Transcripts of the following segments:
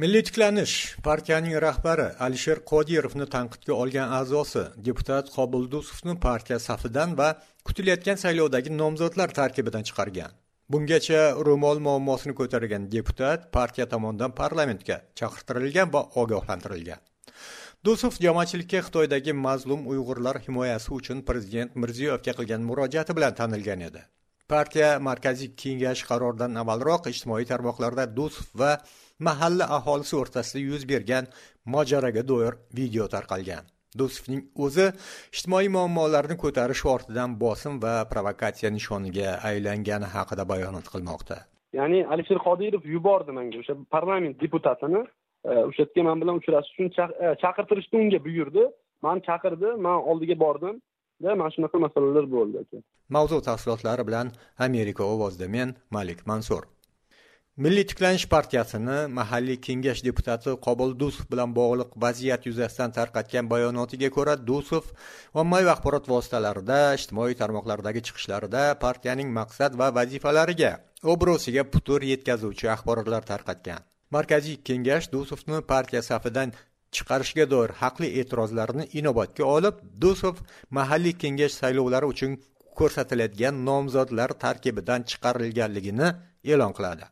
milliy tiklanish partiyaning rahbari alisher qodirovni tanqidga olgan a'zosi deputat qobuldusovni partiya safidan va kutilayotgan saylovdagi nomzodlar tarkibidan chiqargan. Bungacha ro'mol muammosini ko'targan deputat partiya tomonidan parlamentga chaqirtirilgan va ogohlantirilgan. Dusov jamoatchilikka xitoydagi mazlum uyg'urlar himoyasi uchun prezident mirziyoyevga qilgan murojaati bilan tanilgan edi. Partiya markaziy kengashi qaroridan avvalroq ijtimoiy tarmoqlarda dusov va mahalla aholisi o'rtasida yuz bergan mojaroga doir video tarqalgan. Do'stovning o'zi ijtimoiy muammolarni ko'tarish ortidan bosim va provokatsiya nishoniga aylangani haqida bayonot qilmoqda. Ya'ni alisher qodirov yubordi manga o'sha parlament deputatini e, o'sha yerga man bilan uchrashish uchun chaqirtirishdi e, chaqirtirishni unga buyurdi. Man chaqirdi man oldiga bordim. Va mana shunaqa masalalar bo'ldi aka. Mavzu tafsilotlari bilan amerika ovozida men malik mansur. Milliy tiklanish partiyasini mahalliy kengash deputati qobul dusov bilan bog'liq vaziyat yuzasidan tarqatgan bayonotiga ko'ra dusov ommaviy axborot vositalarida ijtimoiy tarmoqlardagi chiqishlarida partiyaning maqsad va vazifalariga obro'siga putur yetkazuvchi axborotlar tarqatgan. Markaziy kengash dusovni partiya safidan chiqarishga doir haqli e'tirozlarni inobatga olib dusov mahalliy kengash saylovlari uchun ko'rsatiladigan nomzodlar tarkibidan chiqarilganligini e'lon qiladi.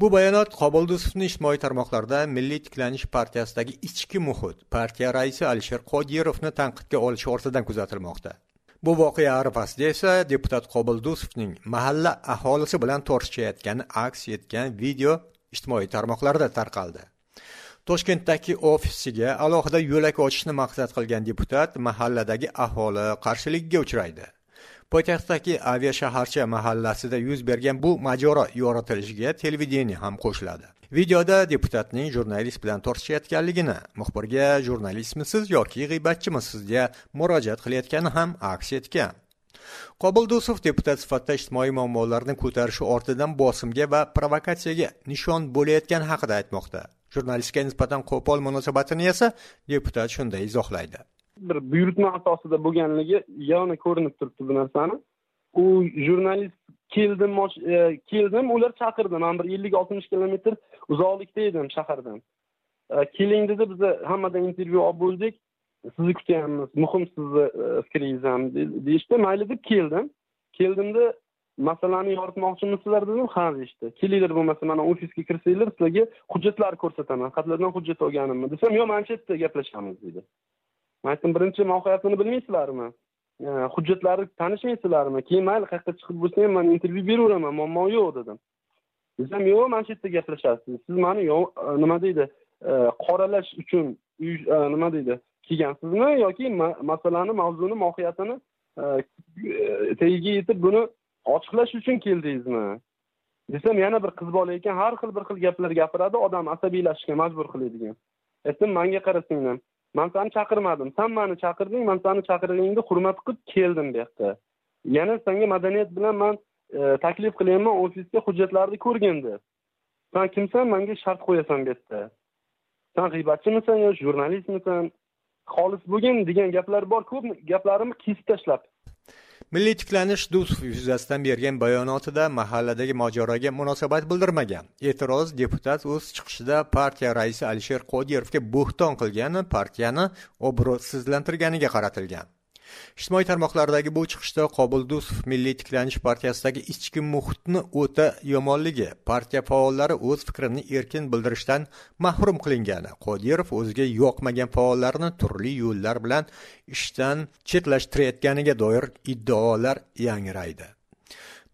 Bu bayonot qobuldusovni ijtimoiy tarmoqlarda milliy tiklanish partiyasidagi ichki muhit partiya raisi alisher qodirovni tanqidga olishi ortidan kuzatilmoqda. Bu voqea arafasida esa deputat qobuldusovning mahalla aholisi bilan tortishayotgani aks etgan video ijtimoiy tarmoqlarda tarqaldi. Toshkentdagi ofisiga alohida yo'lak ochishni maqsad qilgan deputat mahalladagi aholi qarshiligiga uchraydi. Poytaxtdagi aviashaharcha mahallasida yuz bergan bu mojaro yoritilishiga televideniye ham qo'shiladi. Videoda deputatning jurnalist bilan tortishayotganligini muxbirga jurnalistmisiz yoki g'iybatchimisiz deya murojaat qilayotgani ham aks etgan. Qobuldusov deputat sifatida ijtimoiy muammolarni ko'tarishi ortidan bosimga va provokatsiyaga nishon bo'layotgani haqida aytmoqda. Jurnalistga nisbatan qo'pol munosabatini esa deputat shunday izohlaydi. Bir buyurtma asosida bo'lganligi yana ko'rinib turibdi bu narsani. U jurnalist keldim e, keldim ular chaqirdi. Man bir ellik oltmish kilometr uzoqlikda edim shahardan. E, keling dedi biza hammadan intervyu olib bo'ldik. Sizni kutyapmiz muhim sizni e, fikringiz ham deyishdi. Mayli deb keldim. Keldimda masalani yoritmoqchimisizlar dedim. Ha deyishdi. Kelinglar bo'lmasa mana ofisga kirsanglar sizlarga hujjatlarni ko'rsataman. Qayerlardan hujjat olganimni desam yo'q mana shu yerda gaplashamiz deydi. Man aytdim birinchi mohiyatini bilmaysizlarmi? Hujjatlarni tanishmaysizlarmi? Keyin mayli qayerda chiqib bo'lsa ham man intervyu beraveraman muammo yo'q dedim. Desam yo'q mana shu yerda gaplashasiz. Siz mani e, nima deydi e, qoralash uchun e, nima deydi kelgansizmi? Yoki masalani mavzuni mohiyatini tagiga yetib buni ochiqlash uchun keldingizmi? Desam yana bir qiz bola ekan har xil bir xil gaplar gapiradi odam asabiylashishga majbur qiladigan. Aytdim manga qara singlim man sani chaqirmadim. San mani chaqirding man sani chaqirganingda hurmat qilib keldim bu yoqqa yana senga madaniyat bilan man e, taklif qilyapman ofisga hujjatlarni ko'rgin deb. San kimsan? Manga shart qo'yasan bu yerda. San g'iybatchimisan yo jurnalistmisan? Xolis bo'lgin degan gaplar bor ko'p gaplarimni kesib tashlab. Milliy tiklanish dusov yuzasidan bergan bayonotida mahalladagi mojaroga munosabat bildirmagan. E'tiroz deputat o'z chiqishida partiya raisi alisher qodirovga bo'xton qilgani partiyani obro'sizlantirganiga qaratilgan. Ijtimoiy tarmoqlardagi bu chiqishda qobuldusov milliy tiklanish partiyasidagi ichki muhitni o'ta yomonligi partiya faollari o'z fikrini erkin bildirishdan mahrum qilingani qodirov o'ziga yoqmagan faollarni turli yo'llar bilan ishdan chetlashtirayotganiga doir iddaolar yangraydi.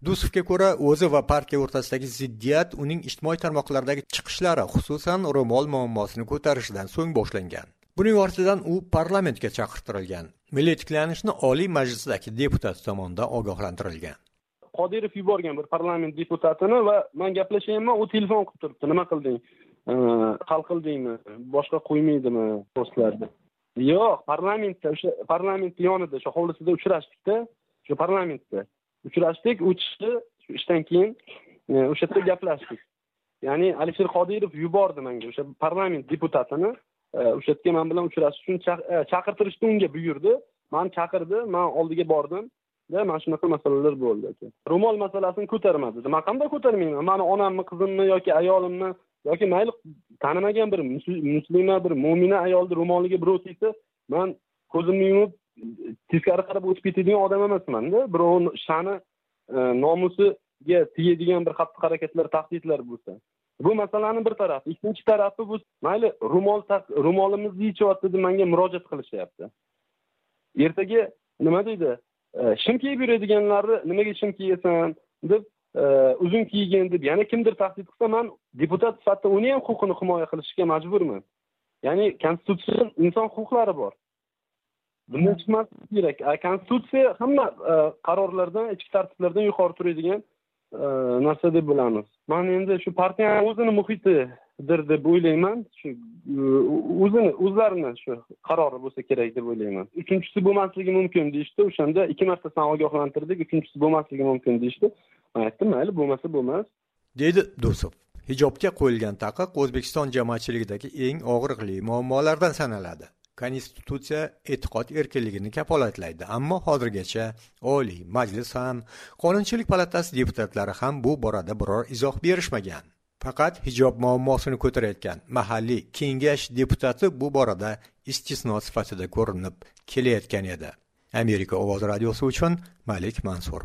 Dusovga ko'ra o'zi va partiya o'rtasidagi ziddiyat uning ijtimoiy tarmoqlardagi chiqishlari xususan ro'mol muammosini ko'tarishidan so'ng boshlangan. Buning ortidan u parlamentga chaqirtirilgan. Milliy tiklanishni oliy majlisidagi deputat tomonidan ogohlantirilgan. Qodirov yuborgan bir parlament deputatini va man gaplashyapman u telefon qilib turibdi. Nima qilding? Hal qildingmi? Boshqa qo'ymaydimi postlarni yo'q parlamentda o'sha parlamentni yonida o'sha hovlisida uchrashdikda. O'sha parlamentda uchrashdik u kishi shu ishdan keyin e, o'sha yerda gaplashdik. Ya'ni alisher qodirov yubordi manga o'sha parlament deputatini. O'sha yerga man bilan uchrashish uchun e, chaqirtirishni unga buyurdi. Man chaqirdi man oldiga bordim da mana shunaqa masalalar bo'ldi aka. Ro'mol masalasini ko'tarmadi. Man qanday ko'tarmayman. Mani onamni qizimni yoki ayolimni yoki mayli tanimagan bir muslima bir mo'mina ayolni ro'moliga birov tegsa man ko'zimni yumib teskari qarab o'tib ketadigan odam emasmanda birovni sha'ni e, nomusiga tegadigan bir xatti harakatlar tahdidlar bo'lsa. Bu masalani bir tarafi ikkinchi tarafi bu mayli ro'mol ro'molimizni yechyapti deb manga murojaat qilishyapti. Ertaga nima deydi? E, shim kiyib yuradiganlarni nimaga shim kiyasan deb e, uzun kiygin deb yana kimdir tahdid qilsa man deputat sifatida uni ham huquqini himoya qilishga majburman. Ya'ni konstitutsiyada inson huquqlari bor. Bundan chiqmaslik kerak. Konstitutsiya hamma e, qarorlardan ichki tartiblardan yuqori turadigan narsa deb bilamiz man endi shu partiyani o'zini muhitidir deb o'ylayman shu o'zini o'zlarini shu qarori bo'lsa kerak deb o'ylayman uchinchisi bo'lmasligi mumkin deyishdi o'shanda ikki marta san ogohlantirdik uchinchisi bo'lmasligi mumkin deyishdi man aytdim mayli bo'lmasa bo'lmas deydi do'stov hijobga qo'yilgan taqiq o'zbekiston jamoatchiligidagi eng og'riqli muammolardan sanaladi. Konstitutsiya e'tiqod erkinligini kafolatlaydi. Ammo hozirgacha oliy majlis ham qonunchilik palatasi deputatlari ham bu borada biror izoh berishmagan. Faqat hijob muammosini ko'tarayotgan mahalliy kengash deputati bu borada istisno sifatida ko'rinib kelayotgan edi. Amerika ovozi radiosi uchun malik mansur.